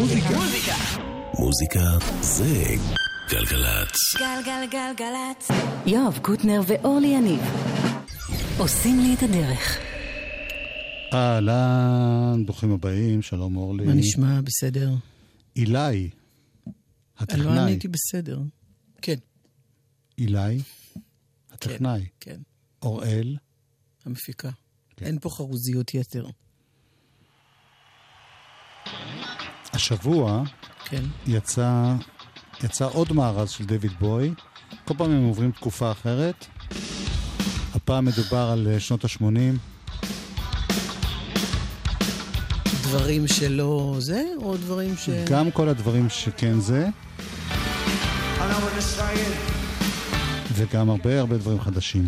מוזיקה. מוזיקה. מוזיקה זה גלגלצ. גלגלגלגלצ. יואב קוטנר ואורלי יניב עושים לי את הדרך. אהלן, ברוכים הבאים, שלום אורלי. מה נשמע? בסדר. אילי, לא הטכנאי. עניתי בסדר. כן, אילי, הטכנאי. כן, אוראל, המפיקה. כן. אין פה חרוזיות יתר. השבוע כן. יצא, יצא עוד מארז של דויד בוי. כל פעם הם עוברים תקופה אחרת. הפעם מדובר על אה, שנות ה-80. דברים שלא זה, או דברים ש... גם כל הדברים שכן זה, וגם הרבה הרבה דברים חדשים.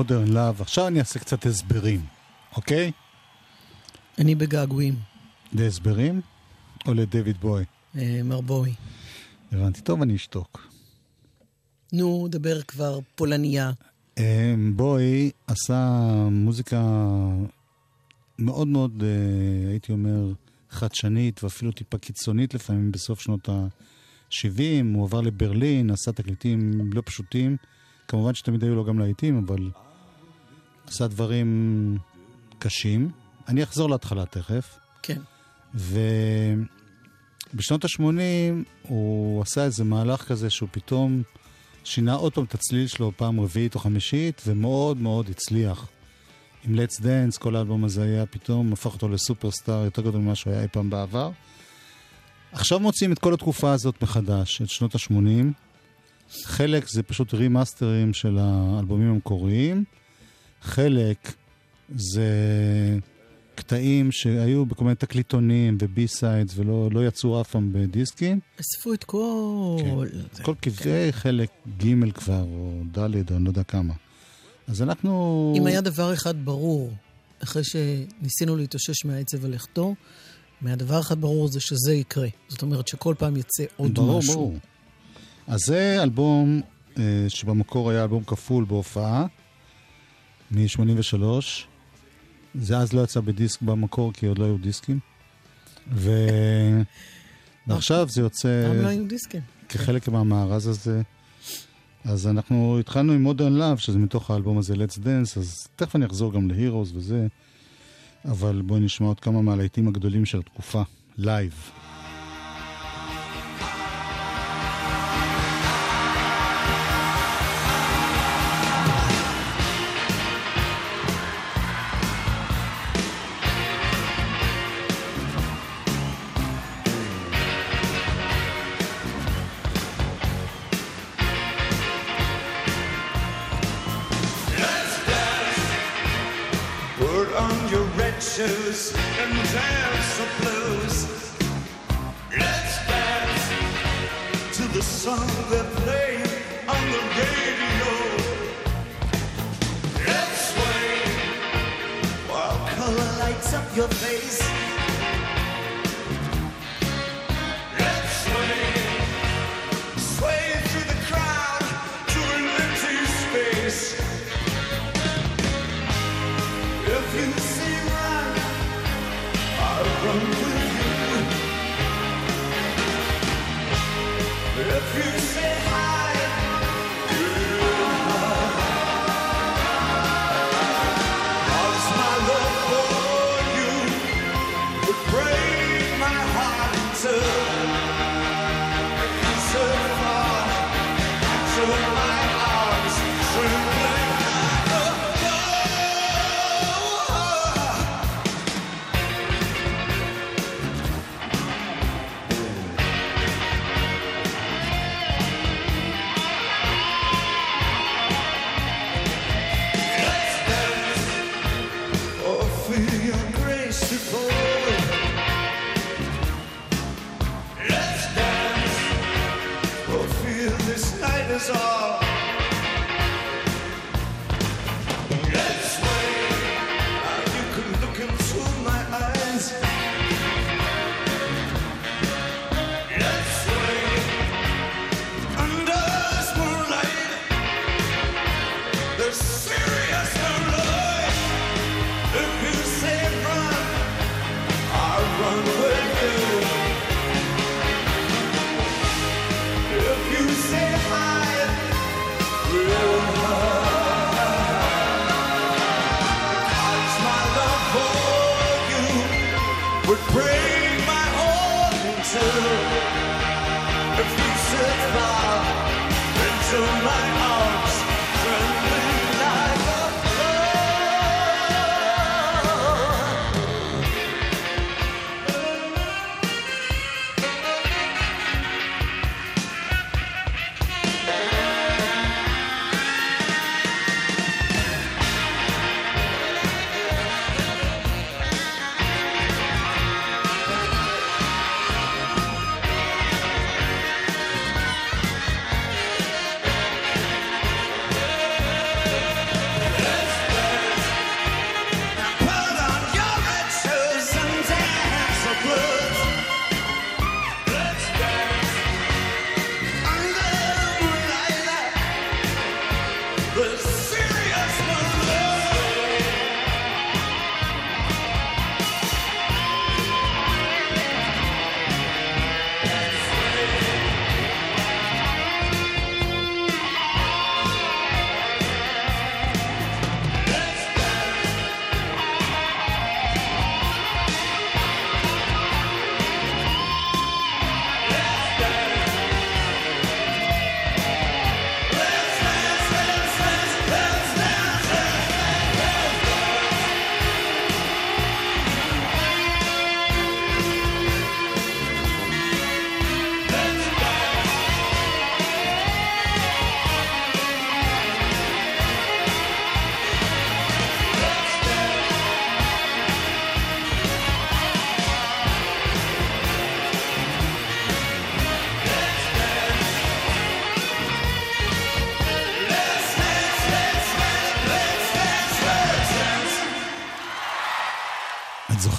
מודרן לאב. עכשיו אני אעשה קצת הסברים, אוקיי? אני בגעגועים. להסברים או לדויד בוי? אה, מר בוי. הבנתי. טוב, אני אשתוק. נו, דבר כבר פולניה. אה, בוי עשה מוזיקה מאוד מאוד, אה, הייתי אומר, חדשנית ואפילו טיפה קיצונית לפעמים בסוף שנות ה-70. הוא עבר לברלין, עשה תקליטים לא פשוטים. כמובן שתמיד היו לו גם להיטים, אבל עשה דברים קשים. אני אחזור להתחלה תכף. כן. ובשנות ה-80 הוא עשה איזה מהלך כזה שהוא פתאום שינה עוד פעם את הצליל שלו פעם רביעית או חמישית, ומאוד מאוד הצליח. עם Let's Dance, כל האלבום הזה היה פתאום, הפך אותו לסופרסטאר יותר גדול ממה שהוא היה אי פעם בעבר. עכשיו מוצאים את כל התקופה הזאת מחדש, את שנות ה-80. חלק זה פשוט רימאסטרים של האלבומים המקוריים, חלק זה קטעים שהיו בכל מיני תקליטונים ו B sides ולא לא יצאו אף פעם בדיסקים. אספו את כל... כן. כל כבדי חלק ג' כבר, או ד', או אני לא יודע כמה. אז אנחנו... אם היה דבר אחד ברור, אחרי שניסינו להתאושש מהעצב על לכתו, מהדבר אחד ברור זה שזה יקרה. זאת אומרת שכל פעם יצא עוד ברור, משהו. ברור. אז זה אלבום אה, שבמקור היה אלבום כפול בהופעה, מ-83. זה אז לא יצא בדיסק במקור, כי עוד לא היו דיסקים. ו... ועכשיו זה יוצא פעם לא היו דיסקים. כחלק מהמארז הזה. אז אנחנו התחלנו עם Modern Love, שזה מתוך האלבום הזה Let's Dance, אז תכף אני אחזור גם ל Heroes וזה, אבל בואי נשמע עוד כמה מהלהיטים הגדולים של התקופה, לייב.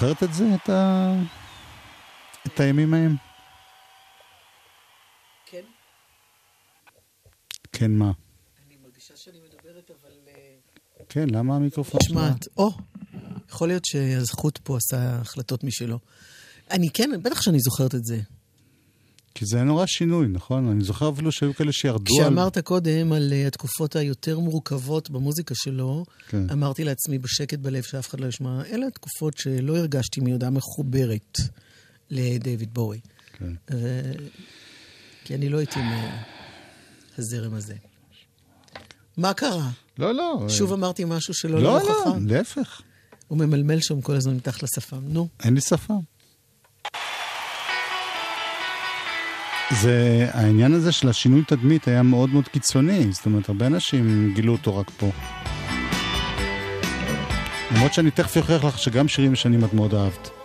זוכרת את זה? את, ה... את הימים ההם? כן. כן, מה? אני מרגישה שאני מדברת, אבל... אה, כן, למה המיקרופון? נשמעת. או, יכול להיות שהזכות פה עשה החלטות משלו. אני כן, בטח שאני זוכרת את זה. כי זה היה נורא שינוי, נכון? אני זוכר אפילו שהיו כאלה שירדו על... כשאמרת קודם על אה, התקופות היותר מורכבות במוזיקה שלו, כן. אמרתי לעצמי בשקט בלב שאף אחד לא ישמע, אלה התקופות שלא הרגשתי מי יודע מחוברת לדייוויד בואי. כן. ו... כי אני לא הייתי מהזרם הזה. מה קרה? לא, לא. שוב אמרתי משהו שלא לא, לרוחך? לא, להפך. הוא ממלמל שם כל הזמן מתחת לשפם. נו. אין לי שפה. זה, העניין הזה של השינוי תדמית היה מאוד מאוד קיצוני, זאת אומרת, הרבה אנשים גילו אותו רק פה. למרות שאני תכף אוכיח לך שגם שירים ישנים את מאוד אהבת.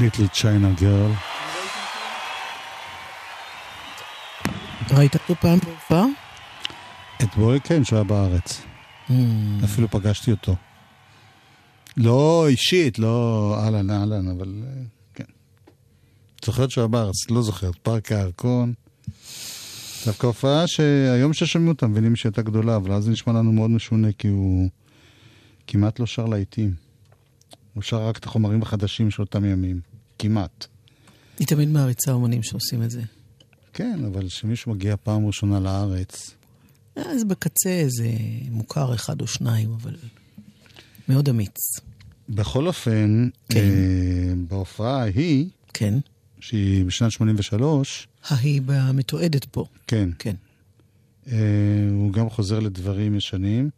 ליטלי צ'יינה גרל. ראית אותו פעם בהופעה? את בואי כן, שהוא היה בארץ. אפילו פגשתי אותו. לא אישית, לא אהלן אהלן, אבל אה, כן. זוכרת שהוא היה בארץ, לא זוכרת, פארק הירקון. דווקא הופעה שהיום ששומעים אותה מבינים שהיא הייתה גדולה, אבל אז זה נשמע לנו מאוד משונה, כי הוא כמעט לא שר להיטים. הוא שר רק את החומרים החדשים של אותם ימים. כמעט. היא תמיד מעריצה אומנים שעושים את זה. כן, אבל כשמישהו מגיע פעם ראשונה לארץ, אז בקצה איזה מוכר אחד או שניים, אבל מאוד אמיץ. בכל אופן, כן. אה, בהופעה ההיא, כן. שהיא בשנת 83, ההיא במתועדת פה. כן, כן. אה, הוא גם חוזר לדברים ישנים.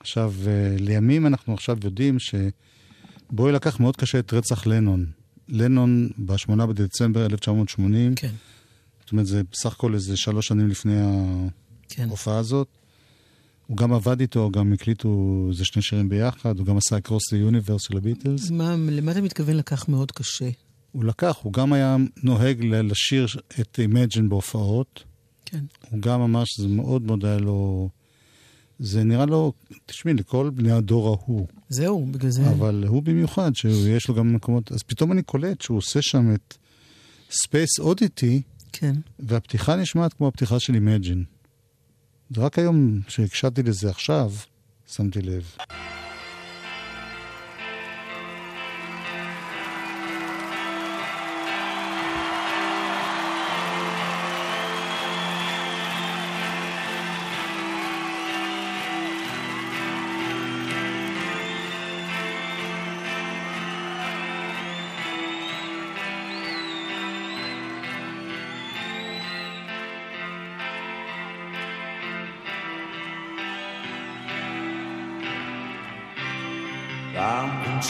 עכשיו, אה, לימים אנחנו עכשיו יודעים שבואי לקח מאוד קשה את רצח לנון. לנון ב-8 בדצמבר 1980, כן. זאת אומרת, זה בסך הכל איזה שלוש שנים לפני כן. ההופעה הזאת. הוא גם עבד איתו, גם הקליטו איזה שני שירים ביחד, הוא גם עשה קרוס ליוניברס של הביטלס. מה, למה אתה מתכוון לקח מאוד קשה? הוא לקח, הוא גם היה נוהג לשיר את Imagine בהופעות. כן. הוא גם ממש, זה מאוד מאוד היה לו... זה נראה לו, תשמעי, לכל בני הדור ההוא, זהו, בגלל זה... אבל הוא במיוחד, שיש לו גם מקומות, אז פתאום אני קולט שהוא עושה שם את Space Oddity, כן. והפתיחה נשמעת כמו הפתיחה של Imagine. זה רק היום, כשהקשבתי לזה עכשיו, שמתי לב.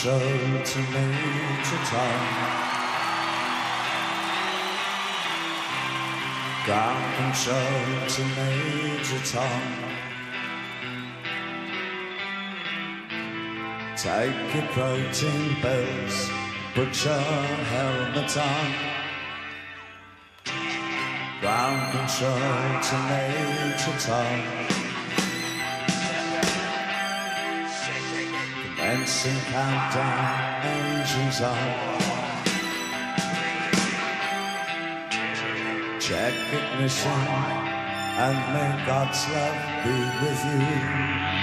show to me to tell. Come and show to me to tell. Take your protein pills, put your helmet on. Come and show to me to tell. Commencing countdown, engines on. Check ignition, and may God's love be with you.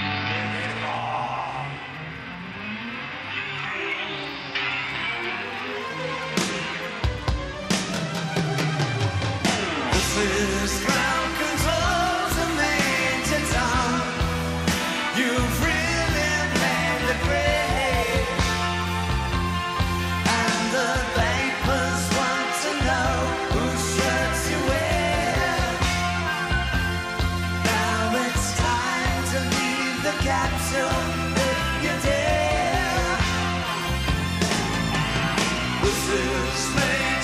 slave.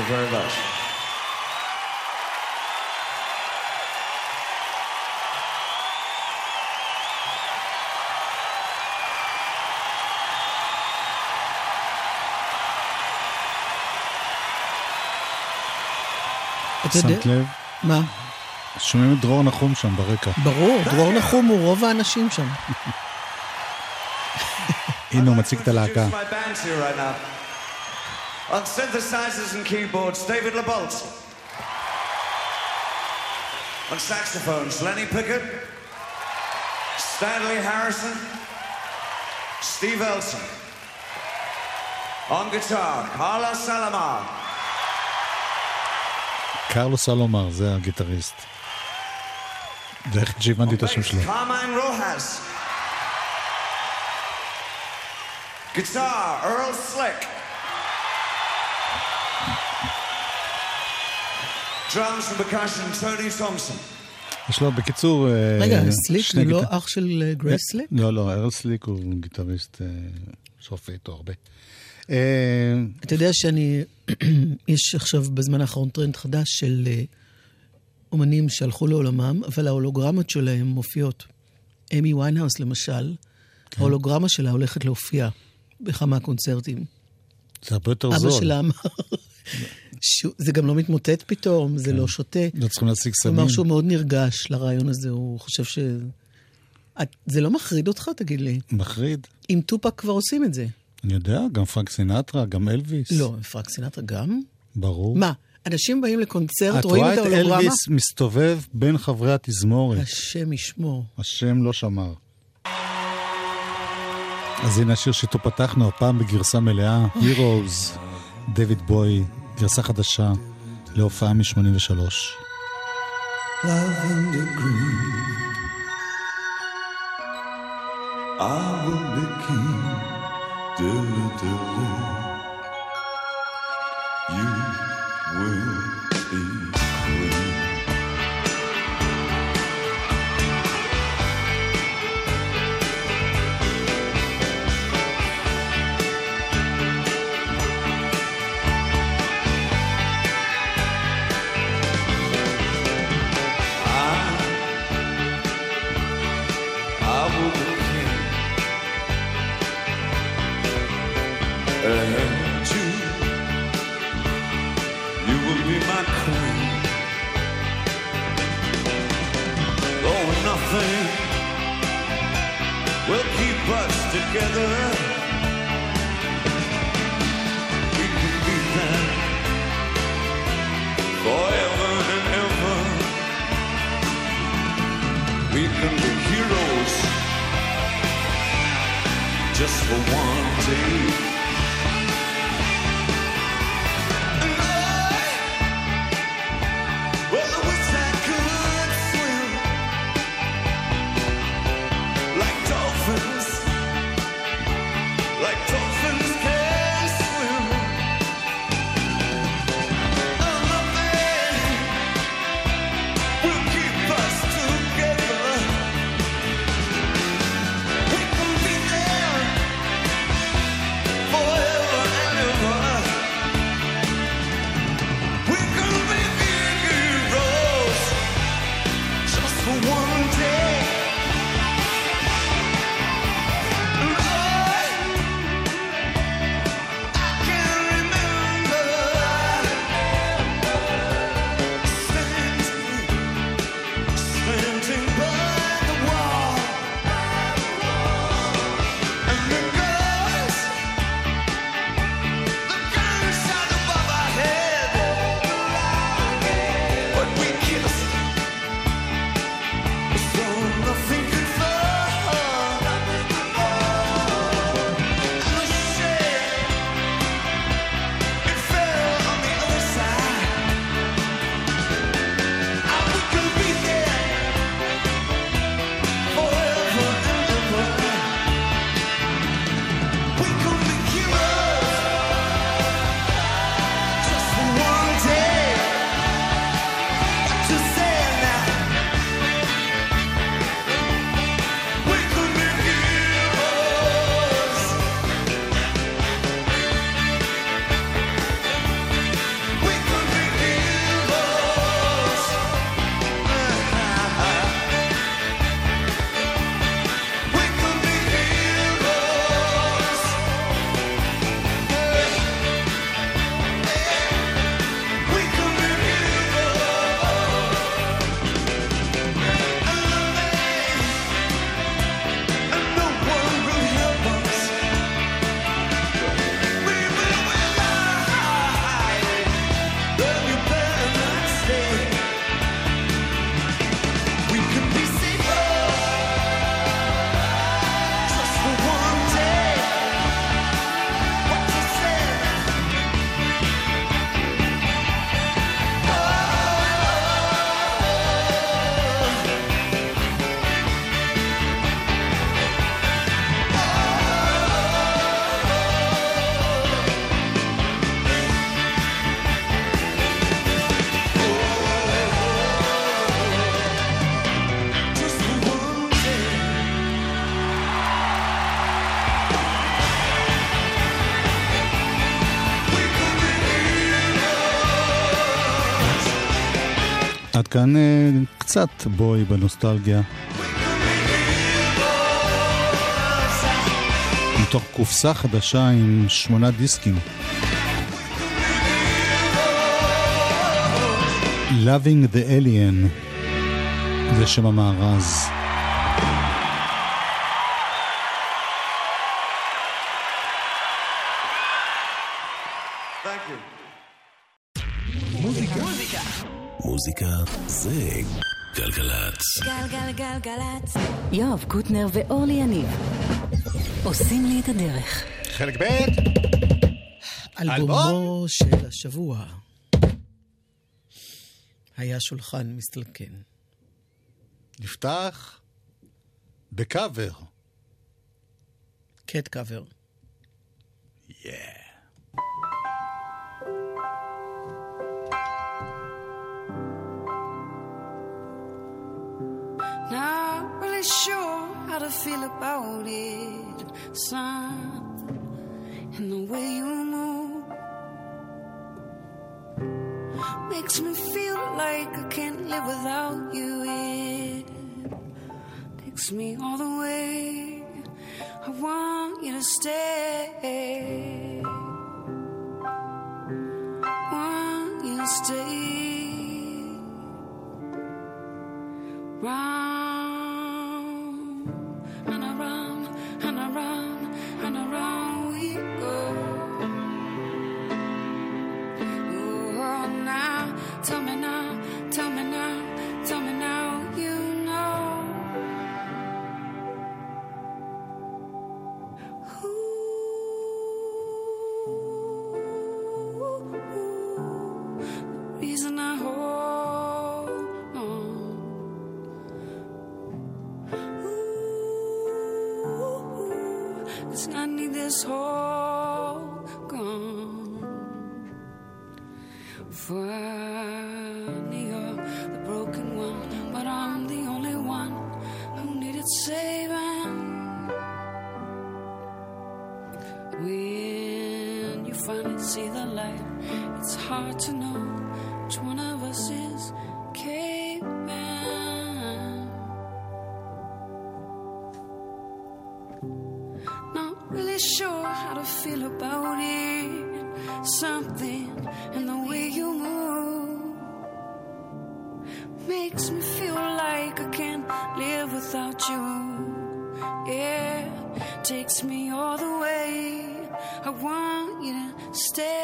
You very much. שמת לב? מה? שומעים את דרור נחום שם ברקע. ברור, דרור נחום הוא רוב האנשים שם. הנה הוא מציג את הלהקה. On synthesizers and keyboards, David LeBolt. On saxophones, Lenny Pickett, Stanley Harrison, Steve Elson. On guitar, Carlos Salamar. קרלוס סלומר, זה הגיטריסט. זה איך שהבנתי את השם שלו. Carmine Rojas. Guitar, יש לו בקיצור... אה, רגע, סליק הוא לא אח של אה, גרייס סליק? לא, לא, ארל סליק הוא גיטריסט אה, שעושה איתו הרבה. אה, אתה יודע שאני, יש עכשיו בזמן האחרון טרנד חדש של אה, אומנים שהלכו לעולמם, אבל ההולוגרמות שלהם מופיעות. איימי ויינהאוס למשל, כן. ההולוגרמה שלה הולכת להופיע בכמה קונצרטים. זה הרבה יותר אבא זול. שלה אמר, שהוא- זה גם לא מתמוטט פתאום, זה לא שותה. לא צריכים להשיג סמים. אמר שהוא מאוד נרגש לרעיון הזה, הוא חושב ש... את- זה לא מחריד אותך, תגיד לי? מחריד. עם טופק כבר עושים את זה. אני יודע, גם פרנק סינטרה, גם אלוויס. לא, פרנק סינטרה גם? ברור. מה, אנשים באים לקונצרט, את רואים רואה את את ההולוגרמה? אלוויס מסתובב בין חברי התזמורת. השם ישמור. השם לא שמר. אז הנה השיר שאיתו פתחנו, הפעם בגרסה מלאה, Heroes, דויד בוי, גרסה חדשה להופעה מ-83. Lavender green. I will be king. Dilly dilly. כאן אה, קצת בוי בנוסטלגיה. מתוך קופסה חדשה עם שמונה דיסקים. Loving the Alien זה שם המארז. גלגלגלגלצ. יואב קוטנר ואורלי יניב עושים לי את הדרך. חלק ב' אלבומו של השבוע היה שולחן מסתלקן. נפתח בקאבר. קט קאבר. Not really sure how to feel about it. Something in the way you move makes me feel like I can't live without you. It takes me all the way. I want you to stay. Want you to stay. Round. I want you to stay.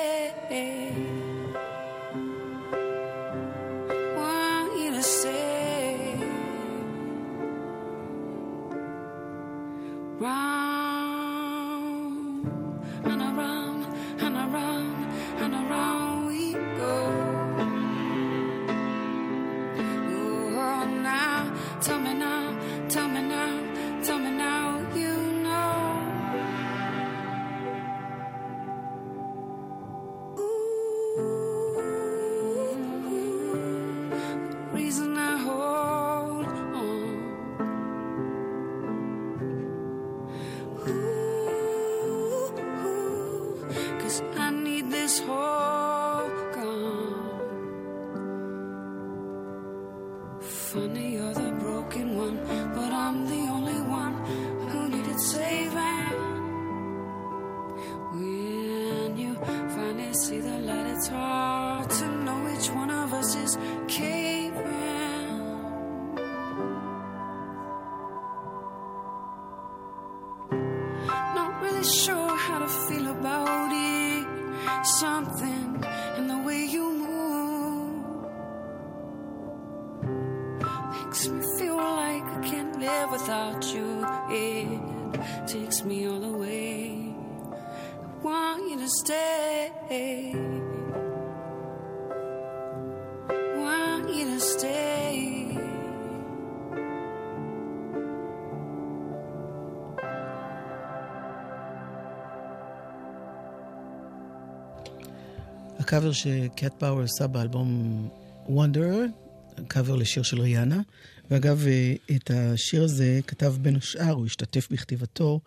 הקאבר שקאט פאוור עשה באלבום Wanderer, קאבר לשיר של ריאנה. ואגב, אה, את השיר הזה כתב בין השאר, הוא השתתף בכתיבתו,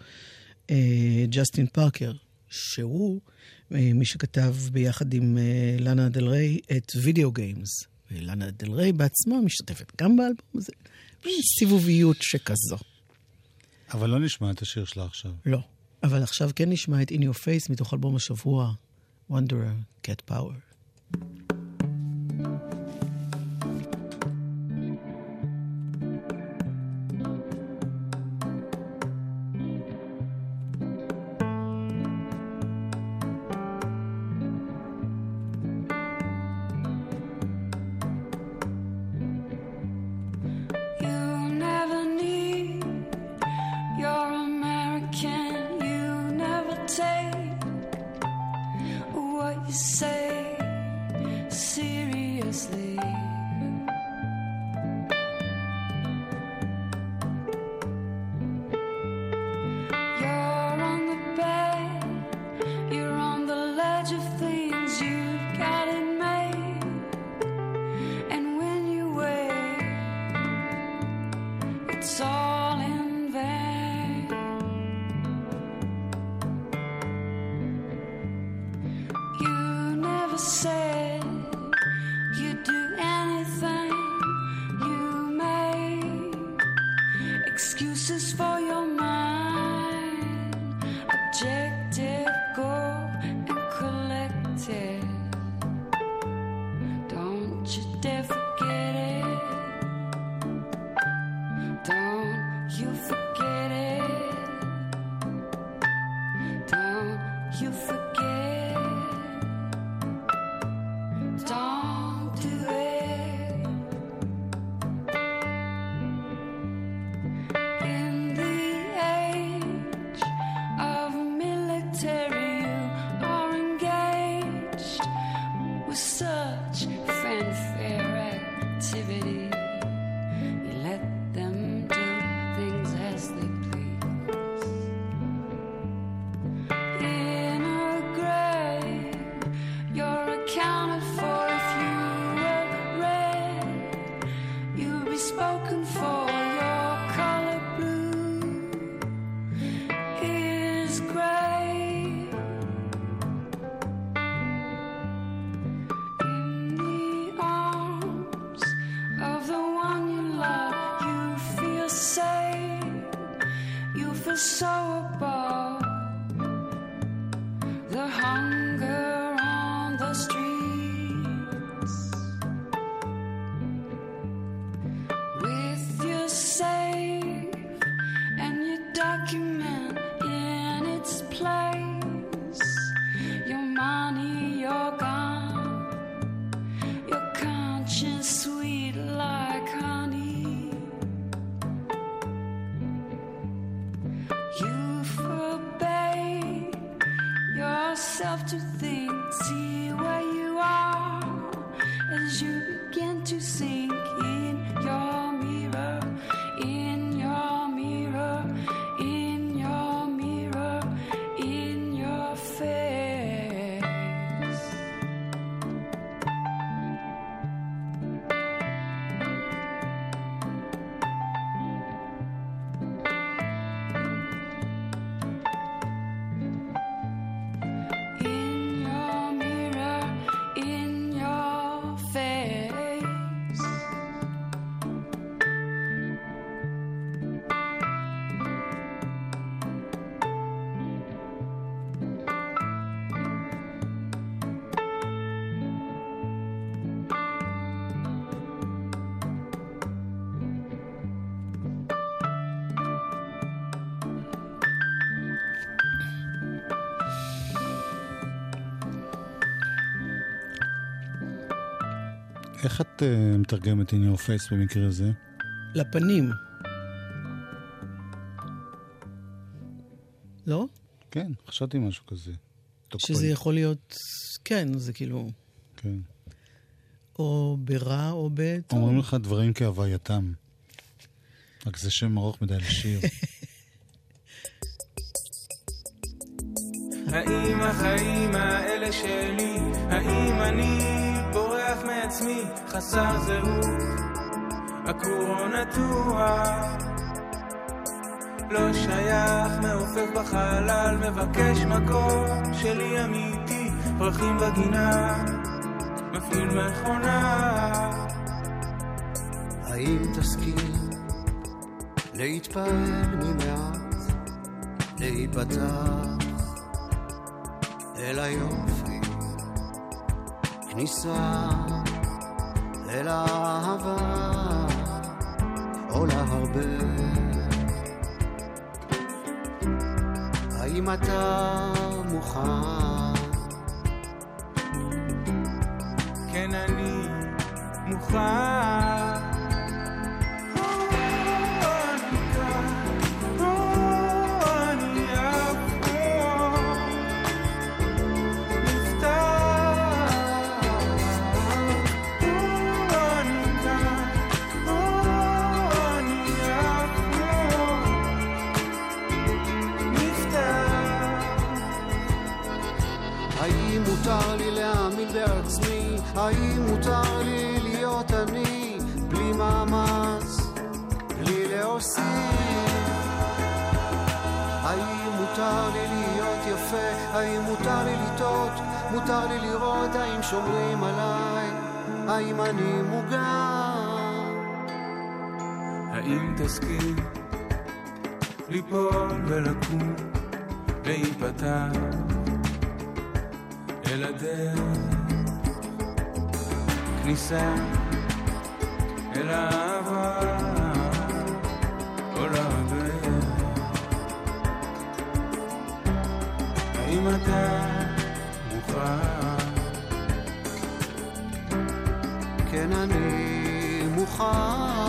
אה, ג'סטין פארקר, שהוא אה, מי שכתב ביחד עם לאנה דלריי את Video Games. ולאנה דלריי בעצמה משתתפת גם באלבום הזה. סיבוביות שכזו. אבל לא נשמע את השיר שלה עכשיו. לא. אבל עכשיו כן נשמע את In Your Face מתוך אלבום השבוע wanderer, get power. איך את uh, מתרגמת in your face במקרה הזה? לפנים. לא? כן, חשבתי משהו כזה. שזה פנים. יכול להיות, כן, זה כאילו... כן. או ברע או בטוב. אומרים לך דברים כהווייתם. רק זה שם ארוך מדי לשיר. האם החיים האלה שלי, האם אני עצמי חסר זהות, עקור או לא נטוע. לא שייך, מעופף בחלל, מבקש מקום שלי אמיתי, פרחים בגינה, מפעיל מכונה. האם תסכים להתפעל ממעט, להיפתח אל היופי, כניסה אל האהבה עולה הרבה. האם אתה מוכן? כן אני מוכן מותר לי לראות האם שומרים עליי? האם אני מוגן? האם תסכים ליפול ולקום, להיפתח אל הדרך, כניסה אל האהבה, כל הדרך. האם אתה אני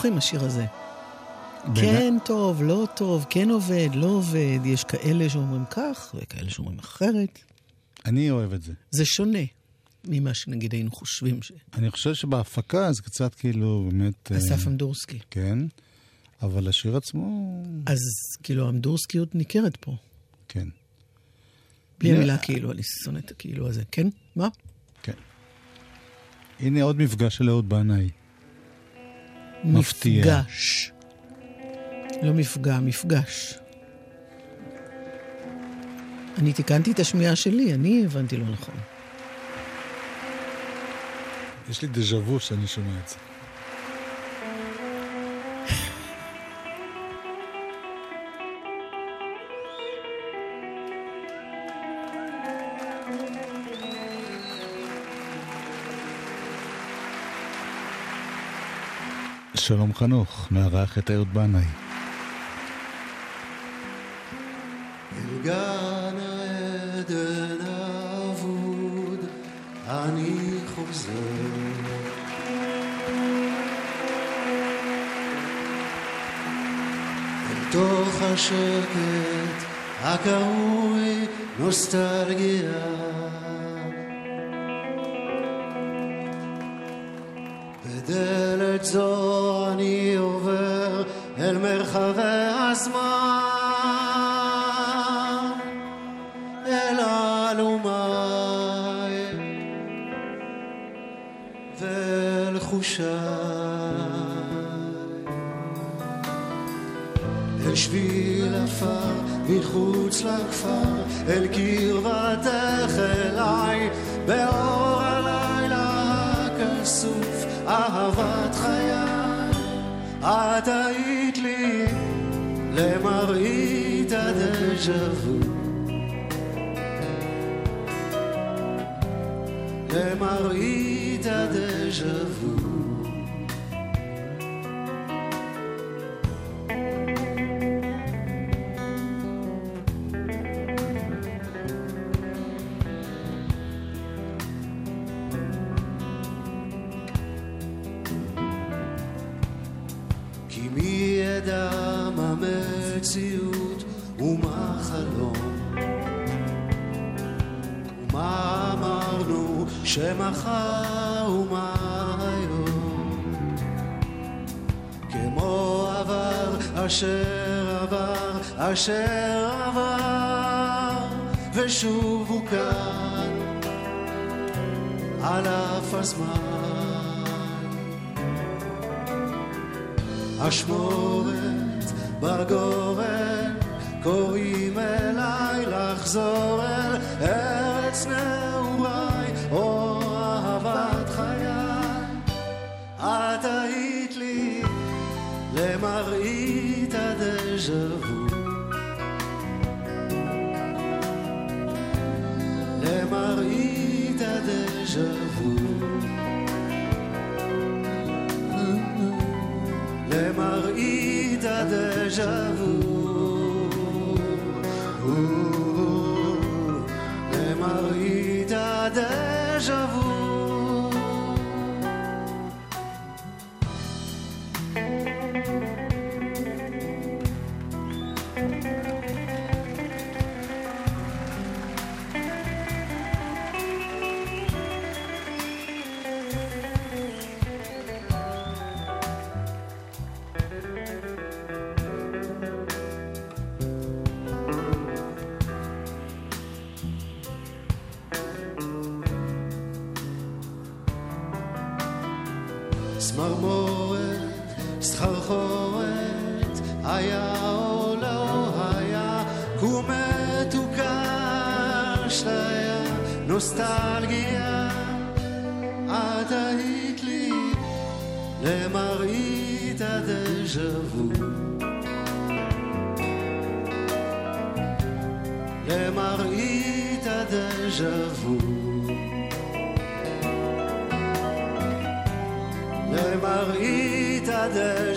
ויכוחים, השיר הזה. בעיני- כן טוב, לא טוב, כן עובד, לא עובד. יש כאלה שאומרים כך, וכאלה שאומרים אחרת. אני אוהב את זה. זה שונה ממה שנגיד היינו חושבים ש... אני חושב שבהפקה זה קצת כאילו באמת... אה, אסף אמדורסקי. כן, אבל השיר עצמו, אז כאילו האמדורסקיות ניכרת פה. כן. בלי הנה- המילה כאילו, אני שונא את הכאילו הזה. כן? מה? כן. הנה עוד מפגש של אהוד בנאי. מפתיע. מפגש. לא מפגע, מפגש. אני תיקנתי את השמיעה שלי, אני הבנתי לא נכון. יש לי דז'ה וו שאני שומע את זה. שלום חנוך, מארח את אהוד בנאי. אל אני תוך השקט הקרוי נוסטלגיה. בדלת זו אני עובר אל מרחבי הזמן, אל אלומיי ואל חושיי, אל שביל עפר מחוץ לכפר, אל קרבתך אליי, באור את היית לי למראית הדז'ה וו. למראית הדז'ה וו. שמחר ומה היום? כמו עבר אשר עבר אשר עבר ושוב הוא כאן על אף הזמן. אשמורת בגורן קוראים אליי לחזור אל ארץ נעוריי את היית לי למראית הדז'ה וו למראית הדז'ה וו למראית הדז'ה וו. למראית הדז'ה וו.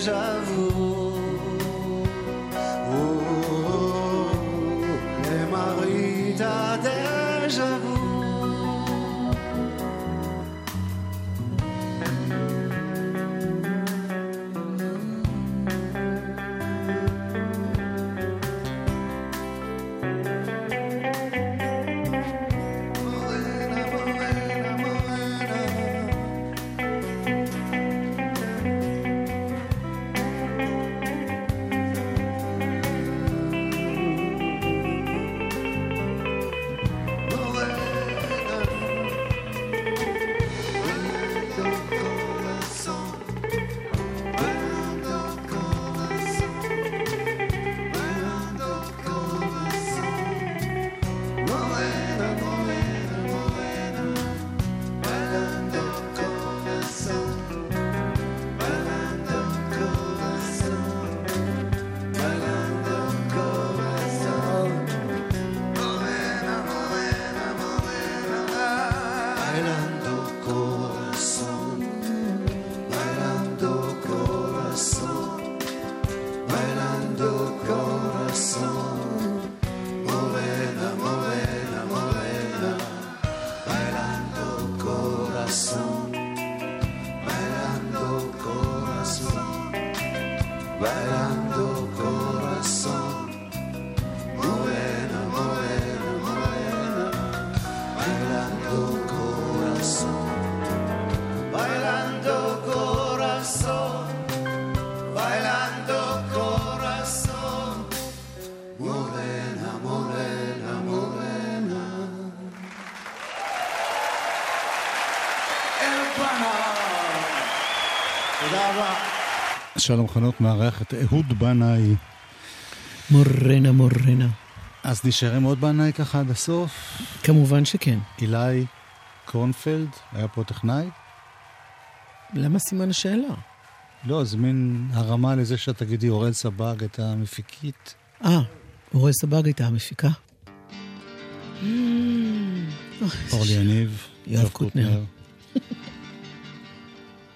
הדז'ה שלום חנות מארח את אהוד בנאי. מורנה מורנה. אז נשאר עם עוד בנאי ככה עד הסוף. כמובן שכן. אילי קורנפלד היה פה טכנאי. למה סימן השאלה? לא, זה מין הרמה לזה שאת תגידי אורל סבג את המפיקית. אה, אורל סבג הייתה המפיקה. אורלי יניב. יואב קוטנר.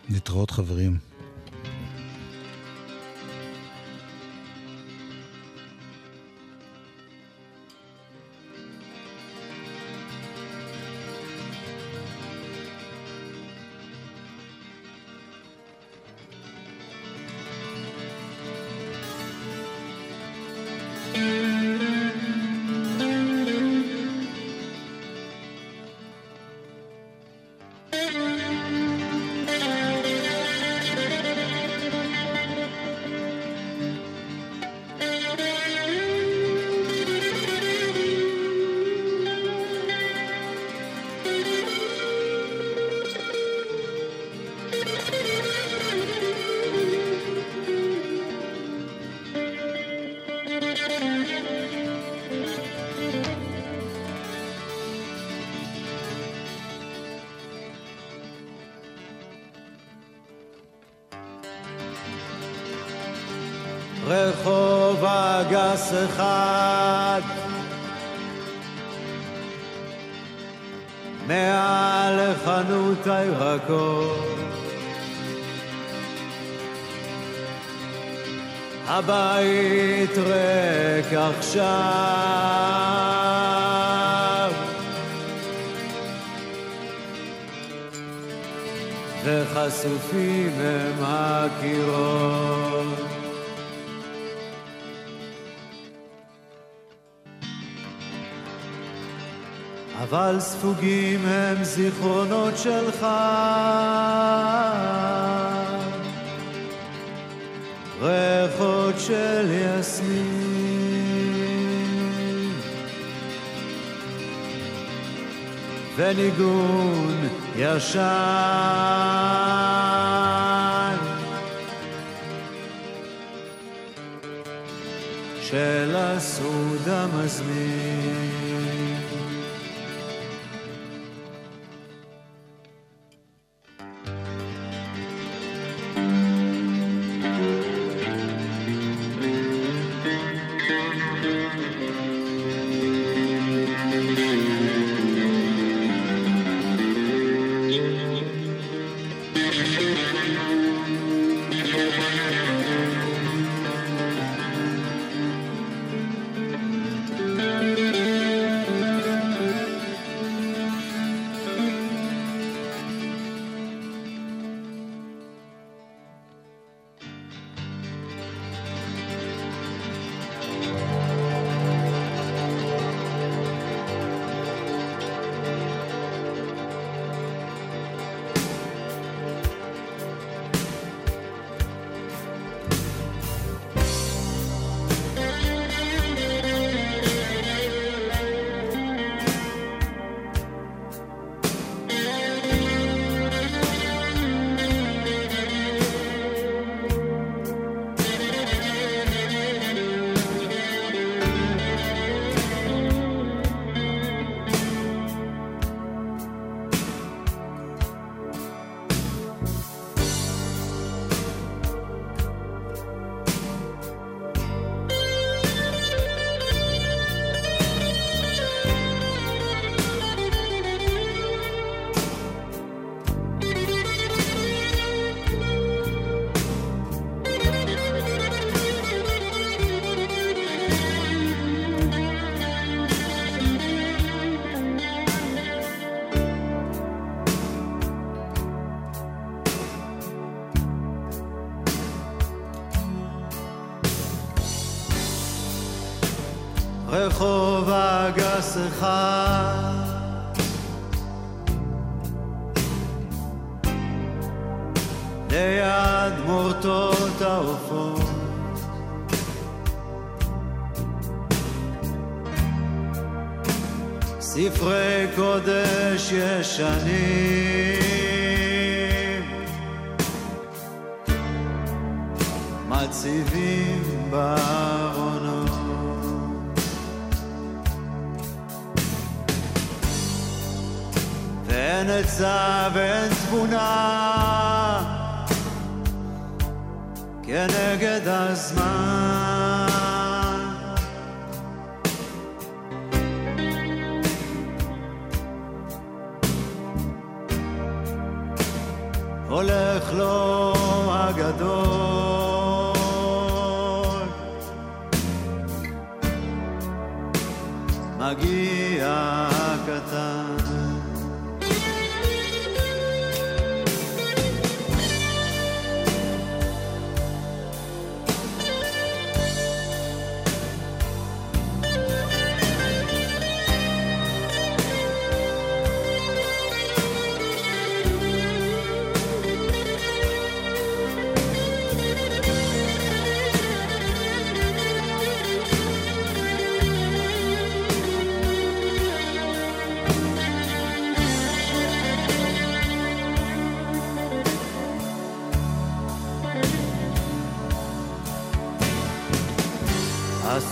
להתראות חברים. אגס אחד. מעל חנות הירקות הבית ריק עכשיו. וחשופים הם הקירות אבל ספוגים הם זיכרונות שלך. ריחות של יסמין. וניגון ישן. של הסעוד המזמין Hascha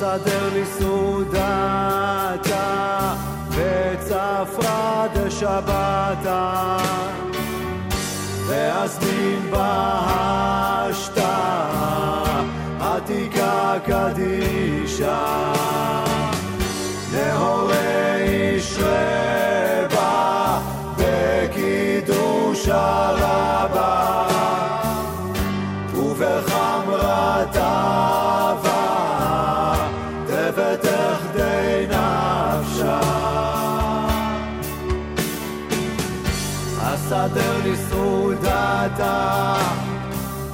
סדר לי סעודתה וצפרא דשבתה ואזמין בהשתה עתיקה קדישה נהורי איש רבה בקידוש הרבה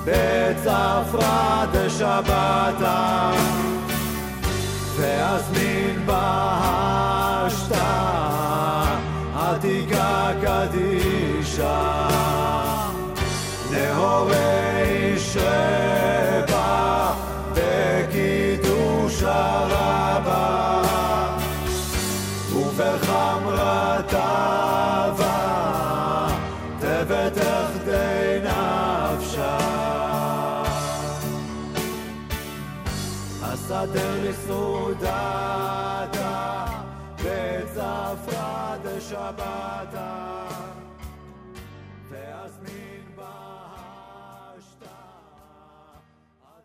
בצפרא דשבתה. ואזמין בהשתה עתיקה קדישה. נהורי שרבה לסעודתה בצפרא דשבתה